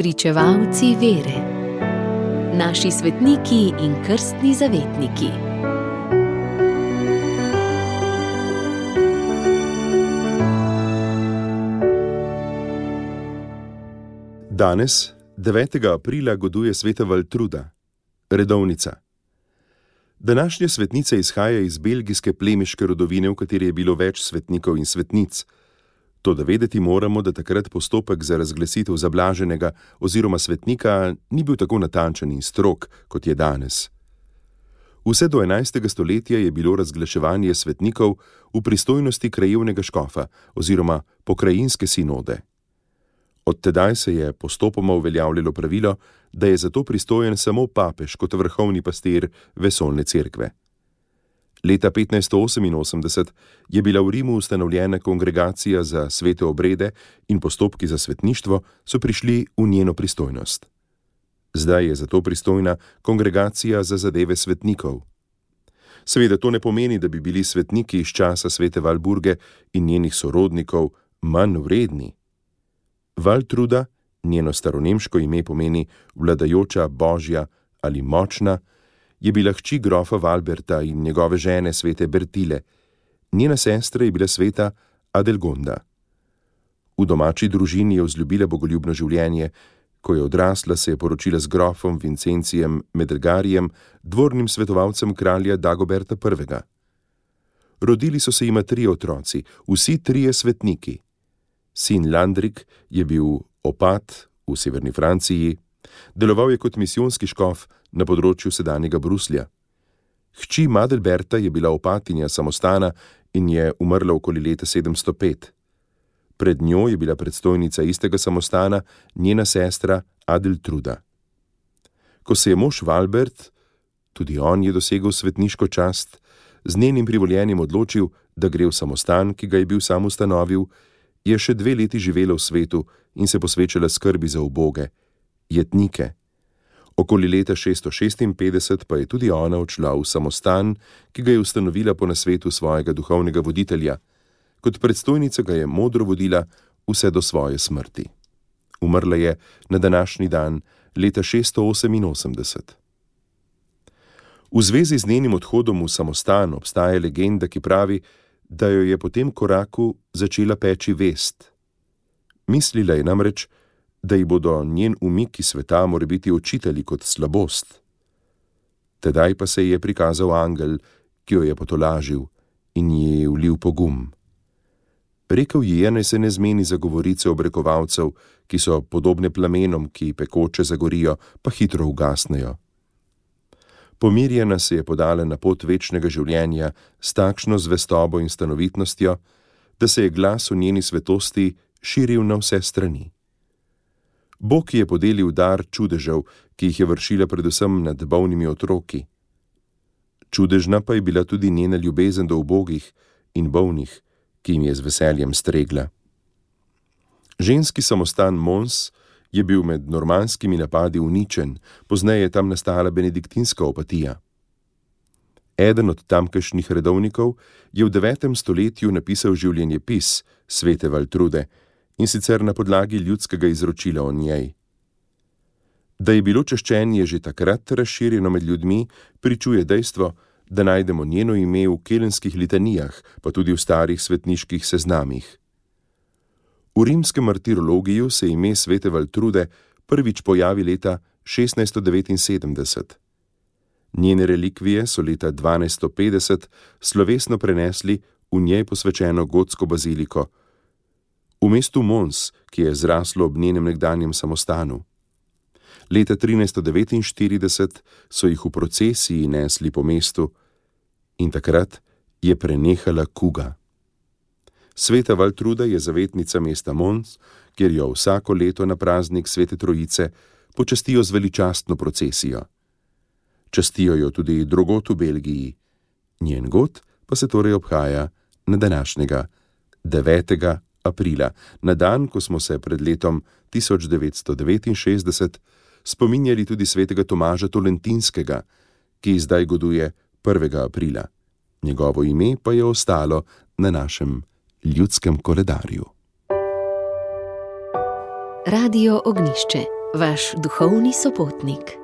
Pričevalci vere, naši svetniki in krstni zavetniki. Danes, 9. aprila, goduje sveta Valtruda, redovnica. Današnja svetnica izhaja iz belgijske plemiške rodovine, v kateri je bilo več svetnikov in svetnic. To, da vedeti moramo, da takrat postopek za razglasitev zablaženega oziroma svetnika ni bil tako natančen in strok, kot je danes. Vse do 11. stoletja je bilo razglaševanje svetnikov v pristojnosti krajevnega škofa oziroma pokrajinske sinode. Od tedaj se je postopoma uveljavljalo pravilo, da je za to pristojen samo papež kot vrhovni pastir vesolne cerkve. Leta 1588 je bila v Rimu ustanovljena kongregacija za svete obrede in postopki za svetništvo so prišli v njeno pristojnost. Zdaj je zato pristojna kongregacija za zadeve svetnikov. Seveda to ne pomeni, da bi bili svetniki iz časa svete Valburge in njenih sorodnikov manj vredni. Valtruda, njeno staronemško ime pomeni vladajoča, božja ali močna, je bila hči grofa Valberta in njegove žene svete Bertile, njena sestra je bila sveta Adelgonda. V domači družini je vzljubila bogoljubno življenje, ko je odrasla, se je poročila z grofom Vincencijem Medelgarijem, dvornim svetovalcem kralja Dagoberta I. Rodili so se jima tri otroci, vsi trije svetniki. Sin Landrik je bil opat v severni Franciji, deloval je kot misijonski škof na področju sedanjega Bruslja. Hči Madelberta je bila opatinja samostana in je umrla okoli leta 705. Pred njo je bila predstojnica istega samostana njena sestra Adeltruda. Ko se je mož Valbert, tudi on je dosegel svetniško čast, z njenim privoljenjem odločil, da gre v samostan, ki ga je bil sam ustanovil, je še dve leti živela v svetu in se posvečala skrbi za uboge, jetnike. Okoli leta 656 pa je tudi ona odšla v samostan, ki ga je ustanovila po nasvetu svojega duhovnega voditelja. Kot predstojnica ga je modro vodila vse do svoje smrti. Umrla je na današnji dan leta 688. V zvezi z njenim odhodom v samostan obstaja legenda, ki pravi, da jo je po tem koraku začela peči vest. Mislila je namreč, da ji bodo njen umik iz sveta mora biti očitali kot slabost. Tedaj pa se je prikazal angel, ki jo je potolažil in ji je vlil pogum. Rekel ji je, naj se ne zmeni za govorice obrekovalcev, ki so podobne plamenom, ki pekoče zagorijo, pa hitro ugasnejo. Pomirjena se je podala na pot večnega življenja s takšno zvestobo in stanovitnostjo, da se je glas o njeni svetosti širil na vse strani. Bog je podelil dar čudežev, ki jih je vršila predvsem nad bolnimi otroki. Čudežna pa je bila tudi njena ljubezen do ubogih in bolnih, ki jim je z veseljem stregla. Ženski samostan Mons je bil med normanskimi napadi uničen, pozneje je tam nastala benediktinska opatija. Eden od tamkajšnjih redovnikov je v 9. stoletju napisal življenjepis svete Valtrude, in sicer na podlagi ljudskega izročila o njej. Da je bilo češčenje že takrat razširjeno med ljudmi, pričuje dejstvo, da najdemo njeno ime v kelenskih litanijah, pa tudi v starih svetniških seznamih. V rimskem martirologiju se ime svete Valtrude prvič pojavi leta 1679. Njene relikvije so leta 1250 slovesno prenesli v njej posvečeno gotsko baziliko, v mestu Mons, ki je zraslo ob njenem nekdanjem samostanu. Leta 1349 so jih v procesiji nesli po mestu in takrat je prenehala kuga. Sveta Valtruda je zavetnica mesta Mons, kjer jo vsako leto na praznik Svete Trojice počastijo z veličastno procesijo. Častijo jo tudi drugot v Belgiji, njen god pa se torej obhaja na današnjega 9 aprila, na dan, ko smo se pred letom 1969 spominjali tudi svetega Tomaža Tolentinskega, ki zdaj goduje 1. aprila. Njegovo ime pa je ostalo na našem ljudskem koledarju. Radio Ognišče. vaš duhovni sopotnik.